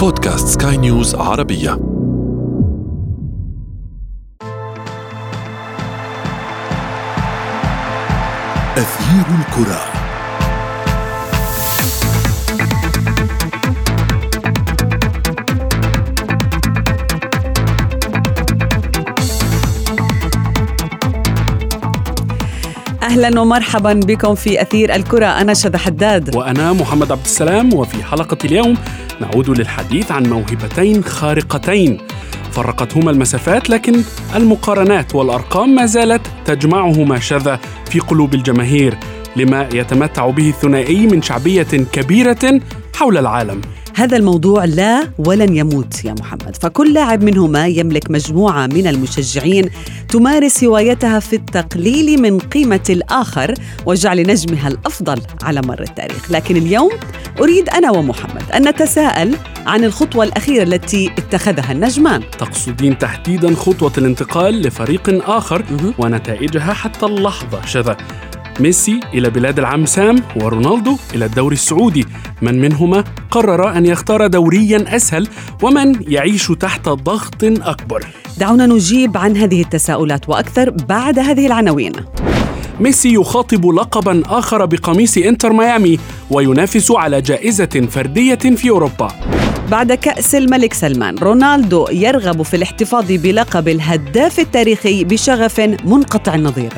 بودكاست سكاي نيوز عربية. أثير الكرة. أهلا ومرحبا بكم في أثير الكرة. أنا شذى حداد. وأنا محمد عبد السلام وفي حلقة اليوم نعود للحديث عن موهبتين خارقتين. فرقتهما المسافات لكن المقارنات والأرقام ما زالت تجمعهما شذا في قلوب الجماهير لما يتمتع به الثنائي من شعبية كبيرة حول العالم. هذا الموضوع لا ولن يموت يا محمد. فكل لاعب منهما يملك مجموعة من المشجعين تمارس هوايتها في التقليل من قيمة الآخر وجعل نجمها الأفضل على مر التاريخ. لكن اليوم أريد أنا ومحمد أن نتساءل عن الخطوة الأخيرة التي اتخذها النجمان. تقصدين تحديدا خطوة الانتقال لفريق آخر ونتائجها حتى اللحظة. شذا. ميسي إلى بلاد العم سام ورونالدو إلى الدوري السعودي. من منهما قرر أن يختار دوريا أسهل ومن يعيش تحت ضغط أكبر. دعونا نجيب عن هذه التساؤلات وأكثر بعد هذه العناوين. ميسي يخاطب لقبا آخر بقميص إنتر ميامي وينافس على جائزة فردية في أوروبا. بعد كأس الملك سلمان رونالدو يرغب في الاحتفاظ بلقب الهداف التاريخي بشغف منقطع النظير.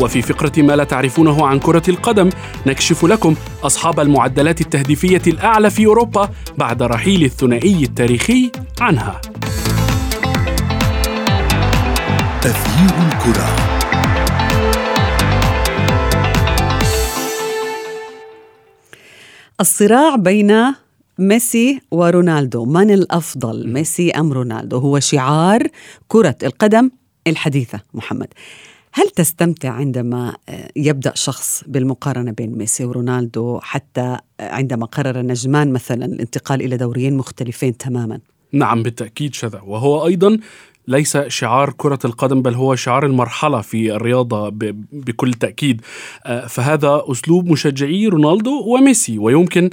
وفي فقرة ما لا تعرفونه عن كرة القدم نكشف لكم أصحاب المعدلات التهديفية الأعلى في أوروبا بعد رحيل الثنائي التاريخي عنها. تغيير الكرة. الصراع بين ميسي ورونالدو من الأفضل ميسي أم رونالدو؟ هو شعار كرة القدم الحديثة محمد. هل تستمتع عندما آه، يبدأ شخص بالمقارنة بين ميسي ورونالدو حتى عندما قرر النجمان مثلا الانتقال إلى دوريين مختلفين تماما؟ نعم بالتأكيد شذا. وهو أيضا ليس شعار كرة القدم بل هو شعار المرحلة في الرياضة بكل تأكيد. آه، فهذا أسلوب مشجعي رونالدو وميسي ويمكن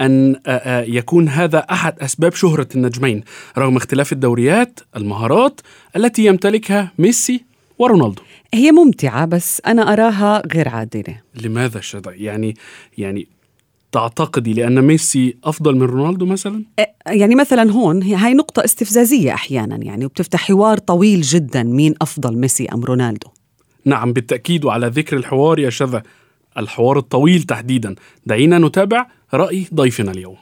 أن آه، يكون هذا أحد أسباب شهرة النجمين رغم اختلاف الدوريات المهارات التي يمتلكها ميسي ورونالدو. هي ممتعة بس أنا أراها غير عادلة لماذا شذا؟ يعني يعني تعتقدي لأن ميسي أفضل من رونالدو مثلا؟ يعني مثلا هون هاي نقطة استفزازية أحيانا يعني وبتفتح حوار طويل جدا مين أفضل ميسي أم رونالدو نعم بالتأكيد وعلى ذكر الحوار يا شذا الحوار الطويل تحديدا دعينا نتابع رأي ضيفنا اليوم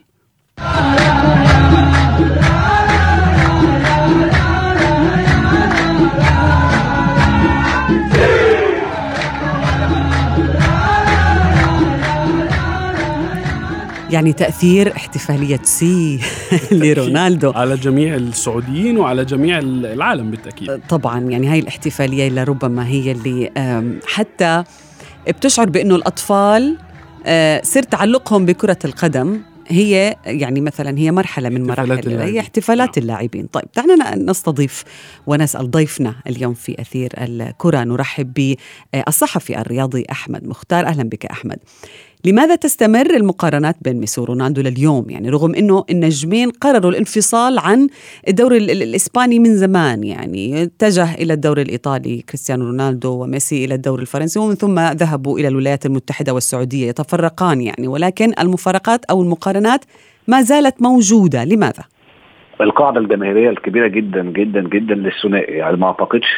يعني تأثير احتفالية سي لرونالدو. على جميع السعوديين وعلى جميع العالم بالتأكيد. طبعا يعني هاي الاحتفالية لربما هي اللي حتى بتشعر بأنه الأطفال آه، سر تعلقهم بكرة القدم. هي يعني مثلا هي مرحلة من مراحل هي احتفالات نعم. اللاعبين. طيب دعنا نستضيف ونسأل ضيفنا اليوم في أثير الكرة. نرحب بالصحفي الرياضي أحمد مختار. أهلا بك أحمد. لماذا تستمر المقارنات بين ميسي ورونالدو لليوم؟ يعني رغم إنه النجمين قرروا الانفصال عن الدوري الإسباني من زمان يعني اتجه إلى الدوري الإيطالي كريستيانو رونالدو وميسي إلى الدوري الفرنسي ومن ثم ذهبوا إلى الولايات المتحدة والسعودية يتفرقان يعني ولكن المفارقات أو المقارنات ما زالت موجودة. لماذا؟ القاعدة الجماهيرية الكبيرة جدا جدا جدا للثنائي. يعني ما أعتقدش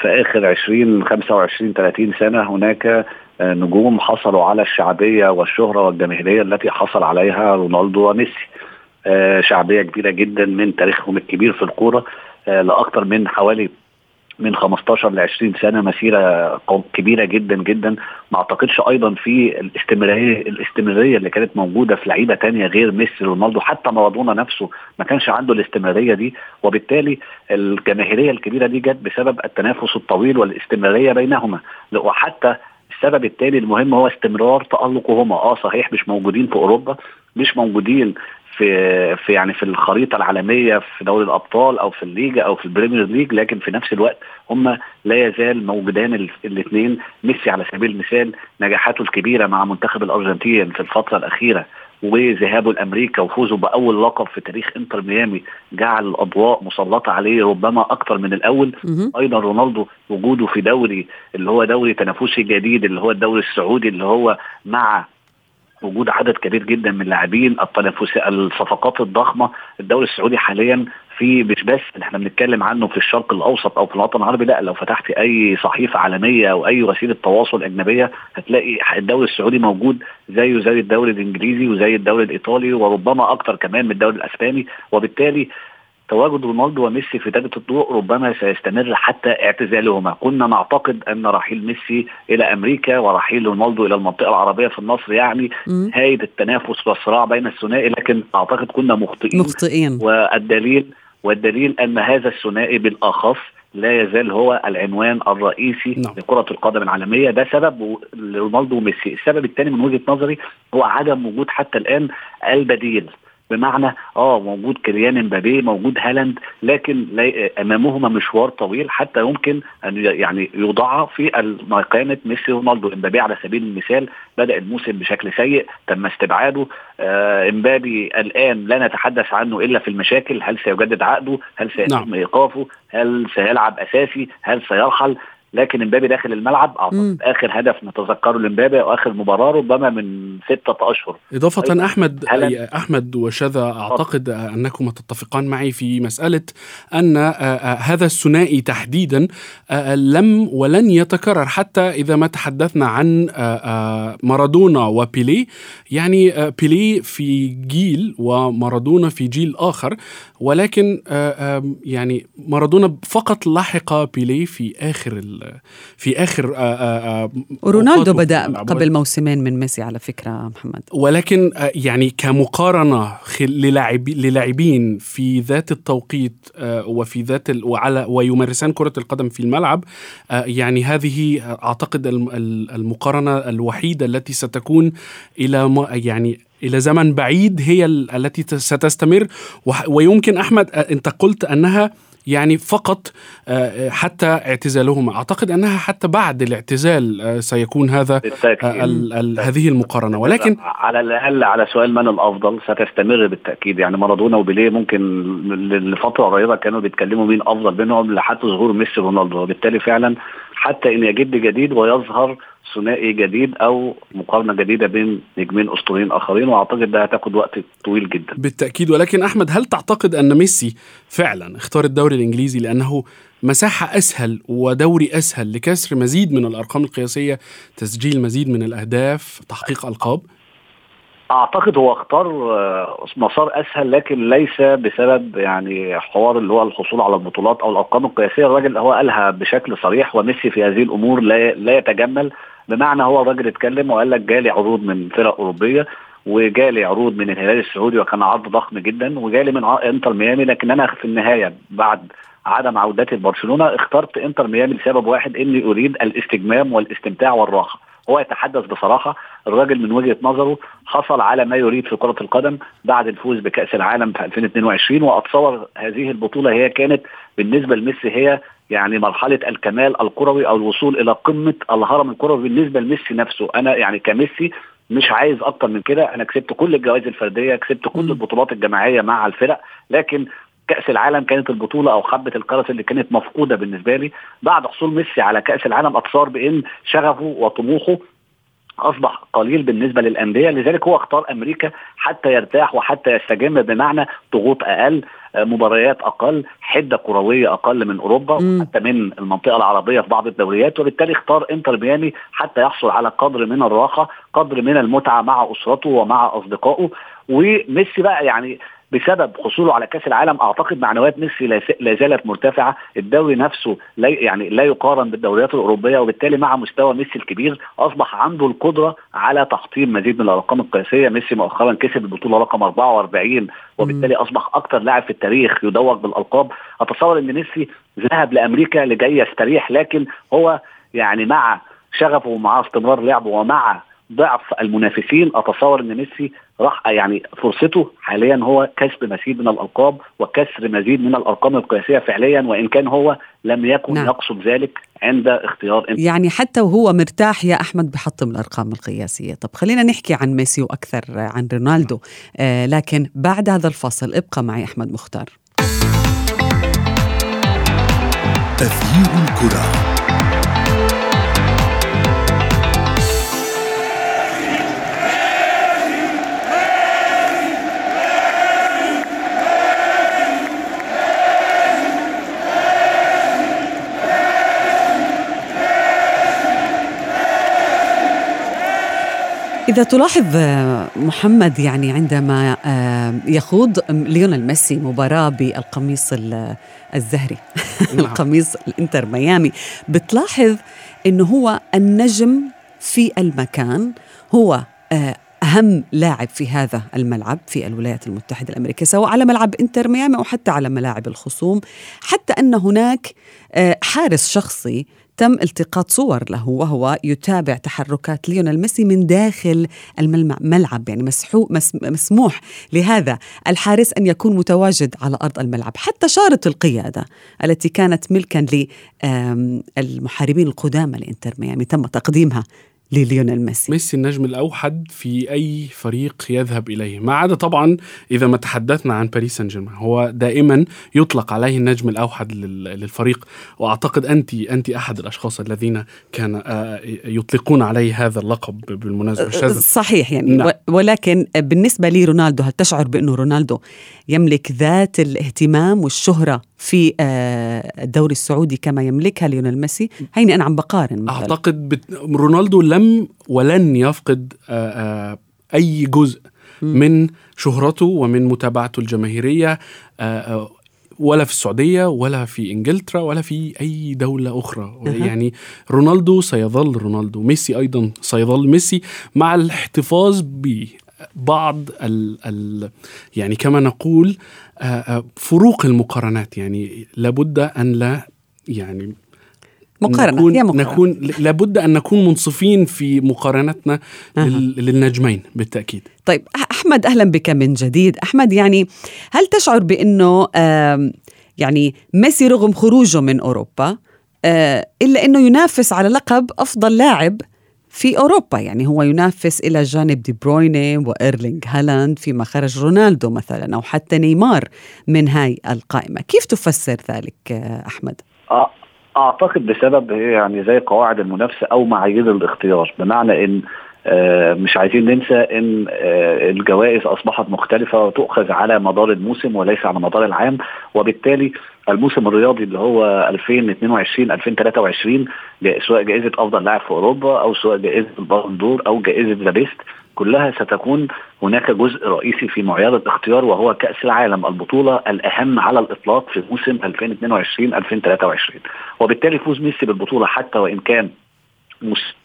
في آخر 20 25 30 سنة هناك نجوم حصلوا على الشعبية والشهرة والجماهيرية التي حصل عليها رونالدو وميسي. آه، شعبية كبيرة جدا من تاريخهم الكبير في الكورة آه، لأكثر من حوالي من 15 ل 20 سنة مسيرة كبيرة جدا جدا. ما أعتقدش أيضا في الاستمرارية الاستمرارية اللي كانت موجودة في لعيبة تانية غير ميسي رونالدو حتى مارادونا نفسه ما كانش عنده الاستمرارية دي. وبالتالي الجماهيرية الكبيرة دي جت بسبب التنافس الطويل والاستمرارية بينهما. وحتى السبب الثاني المهم هو استمرار تألقهما. آه صحيح مش موجودين في أوروبا مش موجودين في في يعني في الخريطة العالمية في دوري الأبطال أو في الليجا أو في البريمير ليج لكن في نفس الوقت هم لا يزال موجودان الاثنين ميسي على سبيل المثال نجاحاته الكبيرة مع منتخب الأرجنتين في الفترة الأخيرة وذهابه لامريكا وفوزه بأول لقب في تاريخ إنتر ميامي جعل الأضواء مسلطة عليه ربما أكثر من الأول. أيضا رونالدو وجوده في دوري اللي هو دوري تنافسي جديد اللي هو الدوري السعودي اللي هو مع وجود عدد كبير جدا من اللاعبين التنافس الصفقات الضخمة. الدوري السعودي حاليا في مش بس إحنا بنتكلم عنه في الشرق الأوسط أو في الوطن العربي. لا لو فتحت أي صحيفة عالمية أو أي وسيلة تواصل أجنبية هتلاقي الدوري السعودي موجود زيه زي الدوري الإنجليزي وزي الدوري الإيطالي وربما أكتر كمان من الدوري الأسباني. وبالتالي تواجد رونالدو وميسي في دائرة الضوء ربما سيستمر حتى اعتزالهما. كنا نعتقد أن رحيل ميسي إلى أمريكا ورحيل رونالدو إلى المنطقة العربية في النصر يعني. نهاية التنافس والصراع بين الثنائي لكن أعتقد كنا مخطئين. مخطئين. والدليل والدليل أن هذا الثنائي بالأخص لا يزال هو العنوان الرئيسي نعم. لكرة القدم العالمية. ده سبب رونالدو وميسي. السبب الثاني من وجهة نظري هو عدم وجود حتى الآن البديل. بمعنى آه موجود كيليان امبابي موجود هالاند لكن أمامهما مشوار طويل حتى يمكن أن يعني يوضع في مكانه ميسي ورونالدو. امبابي على سبيل المثال بدأ الموسم بشكل سيء تم استبعاده. آه امبابي الآن لا نتحدث عنه إلا في المشاكل هل سيجدد عقده؟ هل سيتم نعم. إيقافه؟ هل سيلعب أساسي؟ هل سيرحل؟ لكن امبابي داخل الملعب مم. اعتقد آخر هدف نتذكره لامبابي واخر مباراة ربما من ستة أشهر إضافة أيضاً. أحمد هلا- أحمد وشذا أعتقد أنكما تتفقان معي في مسألة أن آه، آه، هذا الثنائي تحديدا آه، لم ولن يتكرر حتى إذا ما تحدثنا عن مارادونا وبيلي يعني بيلي في جيل ومارادونا في جيل آخر ولكن يعني مارادونا فقط لحق بيلي في آخر ال- في آخر آه، آه، آه، ورونالدو بدأ الملعب. قبل موسمين من ميسي على فكرة محمد ولكن يعني كمقارنة للاعبين في ذات التوقيت وفي ذات ال- وعلى ويمارسان كرة القدم في الملعب يعني هذه أعتقد الم- ال- المقارنة الوحيدة التي ستكون إلى ما- يعني إلى زمن بعيد هي ال- التي ستستمر ويمكن أحمد أنت قلت أنها يعني فقط آه، حتى اعتزالهما. أعتقد أنها حتى بعد الاعتزال آه، سيكون هذا بالتأكيد. آه، ال- ال- هذه المقارنة. ولكن على الأقل على سؤال من الأفضل ستستمر بالتأكيد. يعني مارادونا وبيليه ممكن لفترة قريبة كانوا بيتكلموا مين أفضل بينهم لحد ظهور ميسي ورونالدو وبالتالي فعلا حتى إن يجد جديد ويظهر ثنائي جديد أو مقارنة جديدة بين نجمين أسطوريين آخرين وأعتقد ده هتاخد وقت طويل جدا. بالتأكيد. ولكن أحمد هل تعتقد أن ميسي فعلا اختار الدوري الإنجليزي لأنه مساحة أسهل ودوري أسهل لكسر مزيد من الأرقام القياسية تسجيل مزيد من الأهداف تحقيق ألقاب؟ أعتقد هو اختار آه، مسار أسهل لكن ليس بسبب يعني حوار اللي هو الحصول على البطولات أو الأرقام القياسية. الراجل هو قالها بشكل صريح وميسي في هذه الأمور لا لا يتجمل. بمعنى هو الراجل اتكلم وقال لك جالي عروض من فرق أوروبية وجالي عروض من الهلال السعودي وكان عرض ضخم جدا وجالي من ع- إنتر ميامي. لكن أنا في النهاية بعد عدم عودتي لبرشلونة اخترت إنتر ميامي لسبب واحد إني أريد الاستجمام والاستمتاع والراحة. هو يتحدث بصراحة الراجل من وجهة نظره حصل على ما يريد في كرة القدم بعد الفوز بكأس العالم في 2022 وأتصور هذه البطولة هي كانت بالنسبة لميسي هي يعني مرحلة الكمال الكروي أو الوصول إلى قمة الهرم الكروي بالنسبة لميسي نفسه أنا يعني كميسي مش عايز أكتر من كده أنا كسبت كل الجوائز الفردية كسبت كل. البطولات الجماعية مع الفرق لكن كأس العالم كانت البطولة أو حبه الكرز اللي كانت مفقودة بالنسبة لي. بعد حصول ميسي على كأس العالم اتصور بإن شغفه وطموحه أصبح قليل بالنسبة للأندية. لذلك هو اختار أمريكا حتى يرتاح وحتى يستجم بمعنى ضغوط أقل آه، مباريات أقل حدة كروية أقل من أوروبا. وحتى من المنطقة العربية في بعض الدوريات. وبالتالي اختار إنتر ميامي حتى يحصل على قدر من الراحة قدر من المتعة مع أسرته ومع أصدقائه. وميسي بقى يعني بسبب حصوله على كأس العالم أعتقد معنويات ميسي لا زالت مرتفعة. الدوري نفسه لا يعني لا يقارن بالدوريات الأوروبية وبالتالي مع مستوى ميسي الكبير أصبح عنده القدرة على تحطيم مزيد من الأرقام القياسية. ميسي مؤخرا كسب البطولة رقم 44 وبالتالي أصبح أكثر لاعب في التاريخ يدوق بالألقاب. أتصور إن ميسي ذهب لأمريكا لكي يستريح لكن هو يعني مع شغفه ومع استمرار لعبه ومع ضعف المنافسين. أتصور إن ميسي راح يعني فرصته حاليا هو كسب مزيد من الألقاب وكسر مزيد من الأرقام القياسية فعليا وإن كان هو لم يكن نعم. يقصد ذلك عند اختيار يعني حتى وهو مرتاح يا أحمد بحطم الأرقام القياسية. طب خلينا نحكي عن ميسي وأكثر عن رونالدو. آه لكن بعد هذا الفصل ابقى معي أحمد مختار. تغيير الكرة. إذا تلاحظ آه، محمد يعني عندما آه، يخوض ليونيل ميسي مباراة بالقميص الزهري نعم. القميص الإنتر ميامي بتلاحظ انه هو النجم في المكان هو آه، أهم لاعب في هذا الملعب في الولايات المتحدة الأمريكية سواء على ملعب إنتر ميامي أو حتى على ملاعب الخصوم حتى أن هناك حارس شخصي تم التقاط صور له وهو يتابع تحركات ليونيل ميسي من داخل الملعب يعني مسموح لهذا الحارس أن يكون متواجد على أرض الملعب. حتى شارة القيادة التي كانت ملكا للمحاربين القدامى لإنتر ميامي تم تقديمها لليونيل ميسي. ميسي النجم الأوحد في أي فريق يذهب إليه ما عدا طبعا إذا ما تحدثنا عن باريس سان جيرمان. هو دائما يطلق عليه النجم الأوحد للفريق وأعتقد أنت أنت أحد الأشخاص الذين كان آه، يطلقون عليه هذا اللقب بالمناسبة. شاذ. صحيح يعني. نعم. ولكن بالنسبة لي رونالدو هل تشعر بأنه رونالدو يملك ذات الاهتمام والشهرة في آه، الدوري السعودي كما يملكها ليونيل ميسي هيني أنا عم بقارن مثلا. أعتقد بت... رونالدو لم ولن يفقد آه، آه، أي جزء من شهرته ومن متابعته الجماهيرية ولا في السعودية ولا في إنجلترا ولا في أي دولة أخرى أه. يعني رونالدو سيظل رونالدو ميسي أيضا سيظل ميسي مع الاحتفاظ بعض ال ال يعني كما نقول آه، آه، فروق المقارنات يعني لابد أن لا يعني مقارنة نكون, هي مقارنة. نكون لابد أن نكون منصفين في مقارنتنا أه. للنجمين بالتأكيد طيب أحمد أهلا بك من جديد أحمد يعني هل تشعر بأنه يعني ميسي رغم خروجه من أوروبا إلا أنه ينافس على لقب أفضل لاعب في أوروبا يعني هو ينافس إلى جانب دي برويني وإيرلينغ هالاند فيما خرج رونالدو مثلا أو حتى نيمار من هاي القائمة. كيف تفسر ذلك أحمد؟ أعتقد بسبب يعني زي قواعد المنافسة أو معايير الاختيار. بمعنى إن آه، مش عايزين ننسى إن آه، الجوائز أصبحت مختلفة وتؤخذ على مدار الموسم وليس على مدار العام. وبالتالي الموسم الرياضي اللي هو 2022 2023 سواء جائزة أفضل لاعب في أوروبا أو سواء جائزة ال Ballon d'Or أو جائزة The Best كلها ستكون هناك جزء رئيسي في معيار الاختيار وهو كأس العالم البطولة الأهم على الإطلاق في موسم 2022-2023 وبالتالي فوز ميسي بالبطولة حتى وإن كان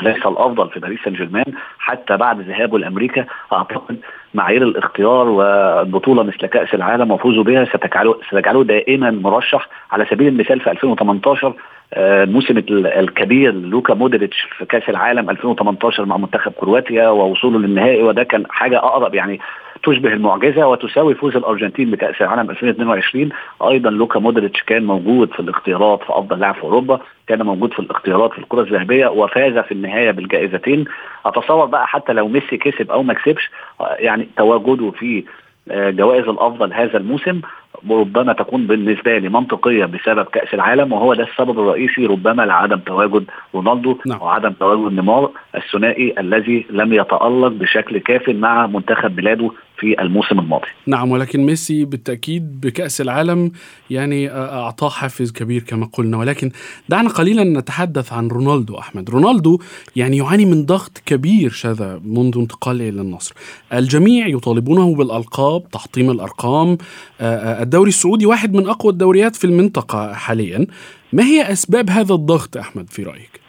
ليس الأفضل في باريس سان جيرمان حتى بعد ذهابه لامريكا أعتقد معايير الاختيار والبطولة مثل كأس العالم وفوزه بها ستجعله ستجعله دائما مرشح. على سبيل المثال في 2018 آه، الموسم الكبير لوكا مودريتش في كأس العالم 2018 مع منتخب كرواتيا ووصوله للنهائي وده كان حاجة أقرب يعني تشبه المعجزة وتساوي فوز الأرجنتين بكأس العالم 2022 أيضا لوكا مودريتش كان موجود في الاختيارات في أفضل لاعب في أوروبا كان موجود في الاختيارات في الكرة الذهبية وفاز في النهاية بالجائزتين أتصور بقى حتى لو ميسي كسب أو ما كسبش يعني تواجده في آه، جوائز الأفضل هذا الموسم ربما تكون بالنسبة لي منطقية بسبب كأس العالم وهو ده السبب الرئيسي ربما لعدم تواجد رونالدو نعم. وعدم تواجد نيمار الثنائي الذي لم يتألق بشكل كاف مع منتخب بلاده في الموسم الماضي. نعم ولكن ميسي بالتأكيد بكأس العالم يعني أعطاه حافز كبير كما قلنا. ولكن دعنا قليلا نتحدث عن رونالدو أحمد. رونالدو يعني يعاني من ضغط كبير شذا منذ انتقاله إلى النصر. الجميع يطالبونه بالألقاب تحطيم الأرقام الدوري السعودي واحد من أقوى الدوريات في المنطقة حاليا. ما هي أسباب هذا الضغط أحمد في رأيك؟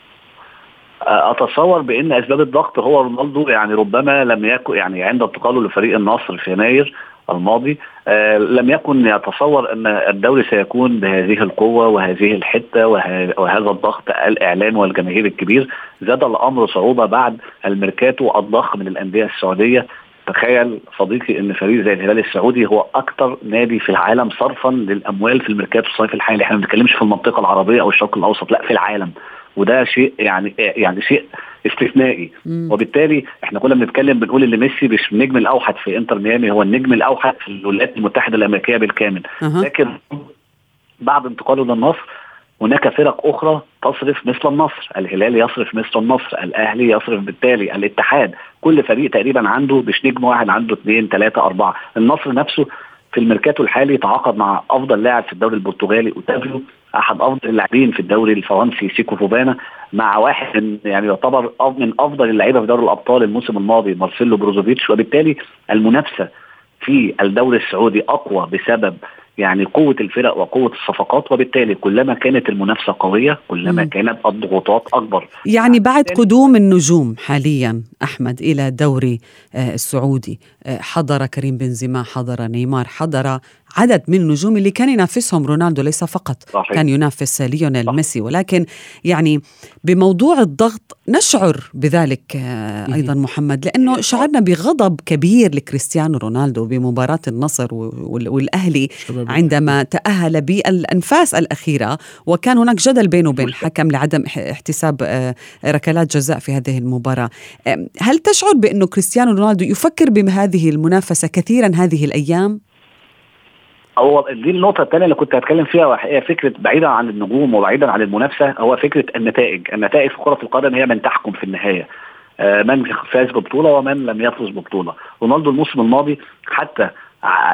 أتصور بإن أسباب الضغط هو رونالدو يعني ربما لم يكن يعني عند انتقاله لفريق النصر في يناير الماضي آه لم يكن يتصور إن الدوري سيكون بهذه القوة وهذه الحتة وهذا الضغط الاعلامي والجماهيري الكبير. زاد الأمر صعوبة بعد الميركاتو الضخم من الأندية السعودية. تخيل صديقي إن فريق زي الهلال السعودي هو أكثر نادي في العالم صرفا للأموال في الميركاتو الصيفي الحالي. إحنا ما بنتكلمش في المنطقة العربية أو الشرق الأوسط لا في العالم. وده شيء يعني يعني شيء استثنائي. مم. وبالتالي إحنا كنا بنتكلم بنقول إن ميسي مش النجم الأوحد في إنتر ميامي هو النجم الأوحد في الولايات المتحدة الأمريكية بالكامل. أه. لكن بعد انتقاله للنصر هناك فرق أخرى تصرف مثل النصر. الهلال يصرف مثل النصر الأهلي يصرف بالتالي الاتحاد. كل فريق تقريبا عنده مش نجم واحد عنده اثنين ثلاثة أربعة. النصر نفسه في الميركاتو الحالي تعاقد مع أفضل لاعب في الدوري البرتغالي أوتافيو أحد أفضل اللاعبين في الدوري الفرنسي سيكو فوفانا مع واحد من يعني يعتبر من أفضل اللعيبة في دوري الأبطال الموسم الماضي مارسيلو بروزوفيتش. وبالتالي المنافسة في الدوري السعودي أقوى بسبب يعني قوة الفرق وقوة الصفقات. وبالتالي كلما كانت المنافسة قوية كلما مم. كانت الضغوطات أكبر. يعني بعد قدوم النجوم حاليا أحمد إلى الدوري آه، السعودي. حضر كريم بنزيما حضر نيمار حضر عدد من النجوم اللي كان ينافسهم رونالدو ليس فقط. صحيح. كان ينافس ليونيل صح. ميسي ولكن يعني بموضوع الضغط نشعر بذلك آه، أيضا محمد لأنه شعرنا بغضب كبير لكريستيانو رونالدو بمباراة النصر والأهلي عندما تأهل بالأنفاس الأخيرة وكان هناك جدل بينه وبين الحكم لعدم احتساب آه، ركلات جزاء في هذه المباراة. هل تشعر بانه كريستيانو رونالدو يفكر بهذه المنافسة كثيرا هذه الأيام هو دي النقطة الثانية اللي كنت هتكلم فيها هي فكرة بعيدا عن النجوم وبعيدا عن المنافسة هو فكرة النتائج، النتائج في كرة القدم هي من تحكم في النهاية. آه، من فاز ببطولة ومن لم يفوز ببطولة. رونالدو الموسم الماضي حتى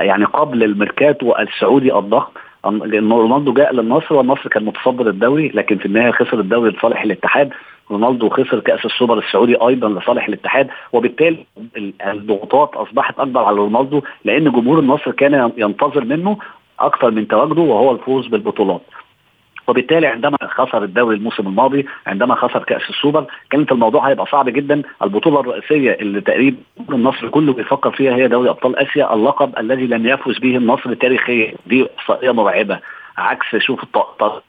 يعني قبل الميركاتو السعودي الضخم لأن رونالدو جاء للنصر والنصر كان متصدر الدوري لكن في النهاية خسر الدوري لصالح الاتحاد رونالدو خسر كأس السوبر السعودي أيضا لصالح الاتحاد وبالتالي الضغوطات أصبحت أكبر على رونالدو لأن جمهور النصر كان ينتظر منه أكثر من تواجده وهو الفوز بالبطولات. وبالتالي عندما خسر الدوري الموسم الماضي عندما خسر كأس السوبر كانت الموضوع هيبقى صعب جدا. البطولة الرئيسية اللي تقريبا النصر كله بيفكر فيها هي دوري أبطال آسيا اللقب الذي لم يفز به النصر تاريخيا دي احصائيه مرعبة. عكس شوف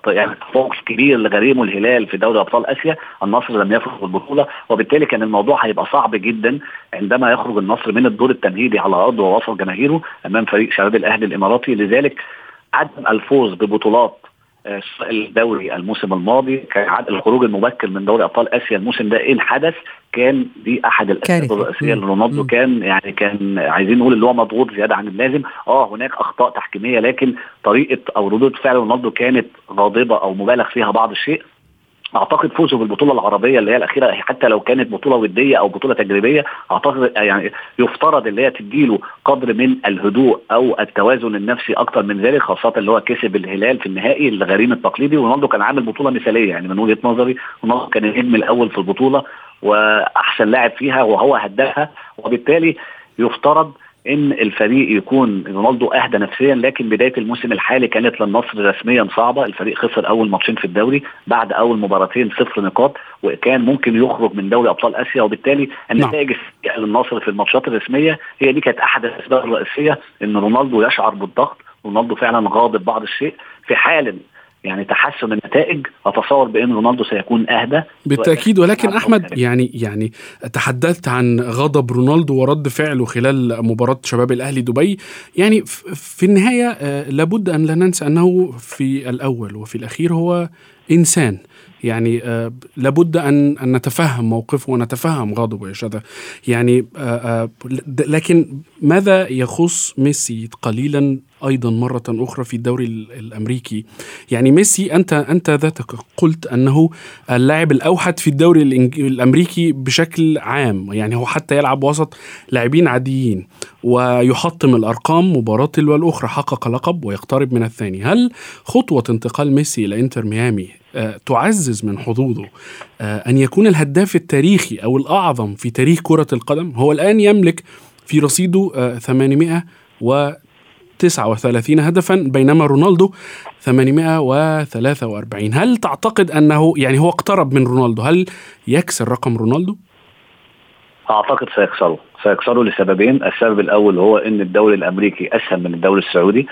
يعني التفوق الكبير اللي غريمه الهلال في دوري أبطال آسيا النصر لم يفز بالبطوله وبالتالي كان الموضوع هيبقى صعب جدا عندما يخرج النصر من الدور التمهيدي على أرضه ووسط جماهيره أمام فريق شباب الأهلي الإماراتي لذلك عدم الفوز ببطولات الدوري الموسم الماضي كان الخروج المبكر من دوري أبطال آسيا الموسم ده إن حدث كان دي أحد الأسباب الرئيسية. لرونالدو كان يعني كان عايزين نقول اللي هو مضغوط زيادة عن اللازم. آه هناك أخطاء تحكيمية لكن طريقة أو ردود فعل رونالدو كانت غاضبة أو مبالغ فيها بعض الشيء. أعتقد فوزه بالبطولة العربية اللي هي الأخيرة حتى لو كانت بطولة ودية أو بطولة تجريبية أعتقد يعني يفترض اللي هي تديله قدر من الهدوء أو التوازن النفسي أكتر من ذلك خاصة اللي هو كسب الهلال في النهائي الغريم التقليدي. ورونالدو كان عامل بطولة مثالية يعني من وجهة نظري رونالدو كان النجم الأول في البطولة وأحسن لاعب فيها وهو هداها وبالتالي يفترض إن الفريق يكون رونالدو أهدى نفسيا لكن بداية الموسم الحالي كانت للنصر رسميا صعبة. الفريق خسر أول ماتشين في الدوري بعد أول مباراتين صفر نقاط وكان ممكن يخرج من دوري أبطال آسيا. وبالتالي النتائج نعم. للنصر في الماتشات الرسمية هي دي كانت أحد الأسباب الرئيسية إن رونالدو يشعر بالضغط. رونالدو فعلا غاضب بعض الشيء. في حال يعني تحسن النتائج أتصور بأن رونالدو سيكون أهدى. بالتأكيد ولكن أحمد يعني يعني تحدثت عن غضب رونالدو ورد فعله خلال مباراة شباب الأهلي دبي. يعني في النهاية آه، لابد أن لا ننسى أنه في الأول وفي الأخير هو إنسان. يعني آه لابد أن نتفهم موقفه ونتفهم غضبه يا شذا يعني آه آه لكن ماذا يخص ميسي قليلا أيضا مرة أخرى في الدوري الأمريكي؟ يعني ميسي أنت أنت ذاتك قلت أنه اللاعب الأوحد في الدوري الأمريكي بشكل عام. يعني هو حتى يلعب وسط لاعبين عاديين ويحطم الأرقام مباراة تلو الاخرى حقق لقب ويقترب من الثاني. هل خطوة انتقال ميسي إلى إنتر ميامي تعزز من حظوظه. آه، أن يكون الهداف التاريخي أو الأعظم في تاريخ كرة القدم هو الآن يملك في رصيده 800 آه، و 39 هدفا بينما رونالدو 843 هل تعتقد أنه يعني هو اقترب من رونالدو هل يكسر رقم رونالدو؟ أعتقد سيكسره. سيكسروا لسببين. السبب الأول هو إن الدوري الأمريكي أسهل من الدوري السعودي.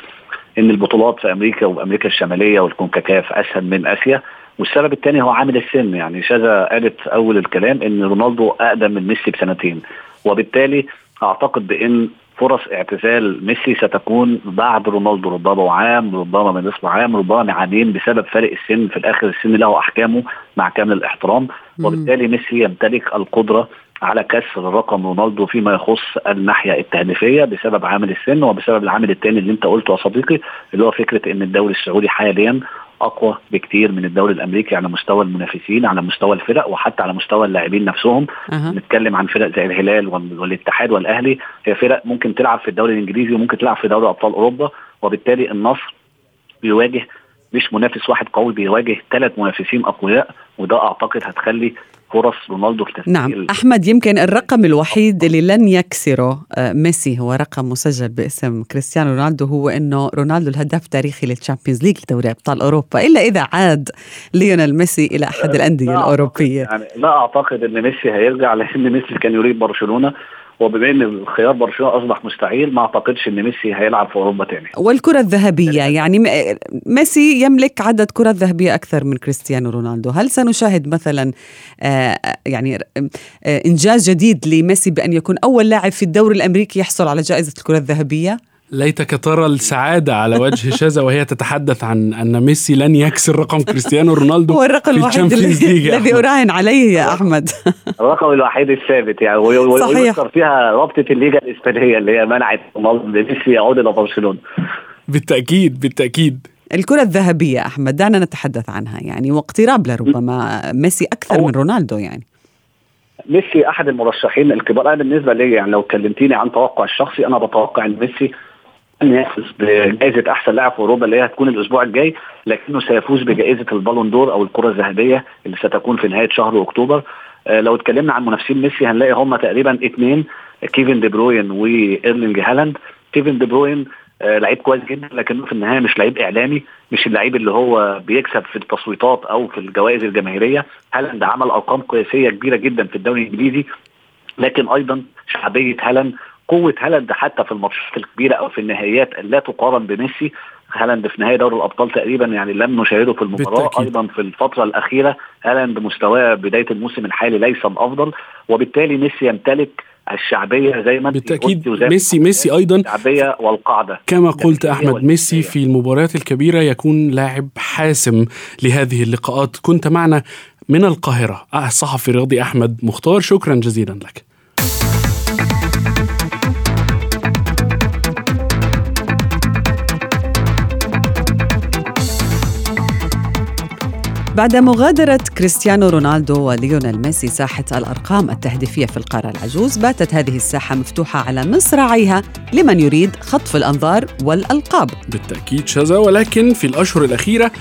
إن البطولات في أمريكا وأمريكا الشمالية والكونكاكاف أسهل من آسيا. والسبب الثاني هو عامل السن يعني شذا قالت في أول الكلام إن رونالدو أقدم من ميسي بسنتين. وبالتالي أعتقد بإن فرص اعتزال ميسي ستكون بعد رونالدو ربما عام ربما من نصف عام ربما عامين بسبب فرق السن. في الآخر السن له أحكامه مع كامل الاحترام. وبالتالي ميسي يمتلك القدرة على كسر رقم رونالدو فيما يخص الناحية التهديفية بسبب عامل السن وبسبب العامل الثاني اللي انت قلته يا صديقي اللي هو فكرة إن الدوري السعودي حاليا أقوى بكتير من الدوري الأمريكي على مستوى المنافسين على مستوى الفرق وحتى على مستوى اللاعبين نفسهم أها. نتكلم عن فرق زي الهلال وال- والاتحاد والأهلي هي فرق ممكن تلعب في الدوري الإنجليزي وممكن تلعب في دوري أبطال أوروبا وبالتالي النصر بيواجه مش منافس واحد قوي بيواجه ثلاث منافسين أقوياء وده أعتقد هتخلي فرص رونالدو في نعم. أحمد يمكن الرقم الوحيد اللي لن يكسره آه، ميسي هو رقم مسجل باسم كريستيانو رونالدو هو أنه رونالدو الهداف التاريخي لل Champions League دوري أبطال أوروبا إلا إذا عاد ليونيل ميسي الأندية لا أعتقد- الأوروبية يعني لا أعتقد إن ميسي هيرجع لأن ميسي كان يريد برشلونة. وبما إن خيار برشلونة أصبح مستحيل ما أعتقدش إن ميسي هيلعب في أوروبا تاني والكرة الذهبية يعني ميسي يملك عدد كرة ذهبية أكثر من كريستيانو رونالدو هل سنشاهد مثلا آه، يعني آه، إنجاز جديد لميسي بأن يكون أول لاعب في الدوري الأمريكي يحصل على جائزة الكرة الذهبية؟ ليتك ترى السعادة على وجه شذا وهي تتحدث عن أن ميسي لن يكسر رقم كريستيانو رونالدو هو الرقم في الوحيد الذي. أراهن عليه يا أحمد. الرقم الوحيد الثابت يعني. ويذكر فيها رابطة الليجا الإسبانية اللي هي منعت ميسي يعود إلى برشلونة. بالتأكيد بالتأكيد. الكرة الذهبية أحمد دعنا نتحدث عنها يعني واقتراب لربما ميسي أكثر من رونالدو يعني. ميسي أحد المرشحين الكبار. أنا بالنسبة لي يعني لو كلمتيني عن توقع الشخصي أنا بتوقع إن ميسي يفوز بجائزة أحسن لاعب في أوروبا اللي هي هتكون الأسبوع الجاي لكنه سيفوز بجائزة ال Ballon d'Or أو الكرة الذهبية اللي ستكون في نهاية شهر أكتوبر. آه، لو اتكلمنا عن منافسين ميسي هنلاقي هم تقريبا اثنين كيفن دي بروين وإيرلينج هالاند. كيفن دي بروين آه، لعيب كويس جدا لكنه في النهاية مش لعيب إعلامي مش اللعيب اللي هو بيكسب في التصويتات أو في الجوائز الجماهيرية. هالاند عمل أرقام قياسية كبيرة جدا في الدوري الإنجليزي لكن أيضا شعبية هالاند قوة هالاند حتى في الماتشات الكبيرة أو في النهائيات لا تقارن بميسي. هالاند في نهائي دوري الأبطال تقريبا يعني لم نشاهده في المباراة بالتأكيد. أيضا في الفترة الأخيرة. هالاند مستواه بداية الموسم الحالي ليس الأفضل وبالتالي ميسي يمتلك الشعبية زي ما ما ميسي ميسي أيضا الشعبية والقاعدة. كما قلت الداخلية أحمد ميسي. في المباريات الكبيرة يكون لاعب حاسم لهذه اللقاءات. كنت معنا من القاهرة آه، الصحفي الرياضي أحمد مختار. شكرا جزيلا لك. بعد مغادرة كريستيانو رونالدو وليونيل ميسي ساحة الأرقام التهديفية في القارة العجوز. باتت هذه الساحة مفتوحة على مصراعيها لمن يريد خطف الأنظار والألقاب. بالتأكيد شذا ولكن في الأشهر الأخيرة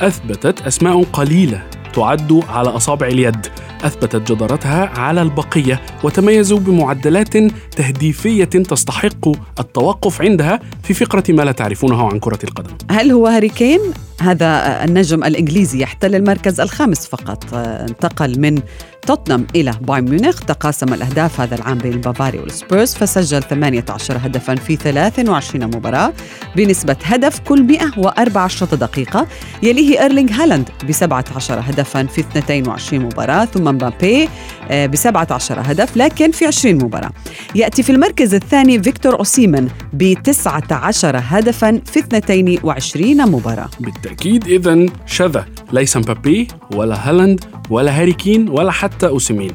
أثبتت أسماء قليلة تعد على أصابع اليد. أثبتت جدارتها على البقية وتميزوا بمعدلات تهديفية تستحق التوقف عندها في فقرة ما لا تعرفونه عن كرة القدم هل هو هاري كين؟ هذا النجم الإنجليزي يحتل المركز الخامس فقط انتقل من توتنهام إلى بايرن ميونخ. تقاسم الأهداف هذا العام بين البافاري والسبيرز. فسجل 18 هدفا في 23 مباراة بنسبة هدف كل 114 دقيقة. يليه إيرلينغ هالاند ب 17 هدفا في 22 مباراة ثم مبابي ب 17 هدف لكن في 20 مباراة. يأتي في المركز الثاني فيكتور أوسيمن ب 19 هدفا في 22 مباراة. بالتأكيد إذا شذا. ليس مبابي ولا هالاند ولا هاري كين ولا حتى أوسيمين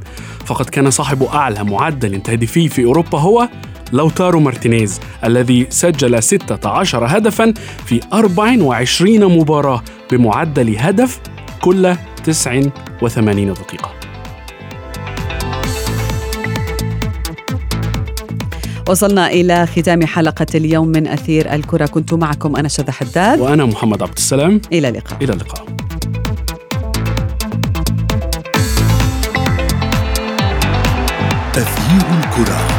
فقد كان صاحب أعلى معدل تهديفي في أوروبا هو لوتارو مارتينيز الذي سجل 16 هدفا في 24 مباراة بمعدل هدف كل 89 دقيقة. وصلنا إلى ختام حلقة اليوم من أثير الكرة. كنت معكم أنا شذى حداد. وأنا محمد عبد السلام. إلى اللقاء. إلى اللقاء. تغيير الكره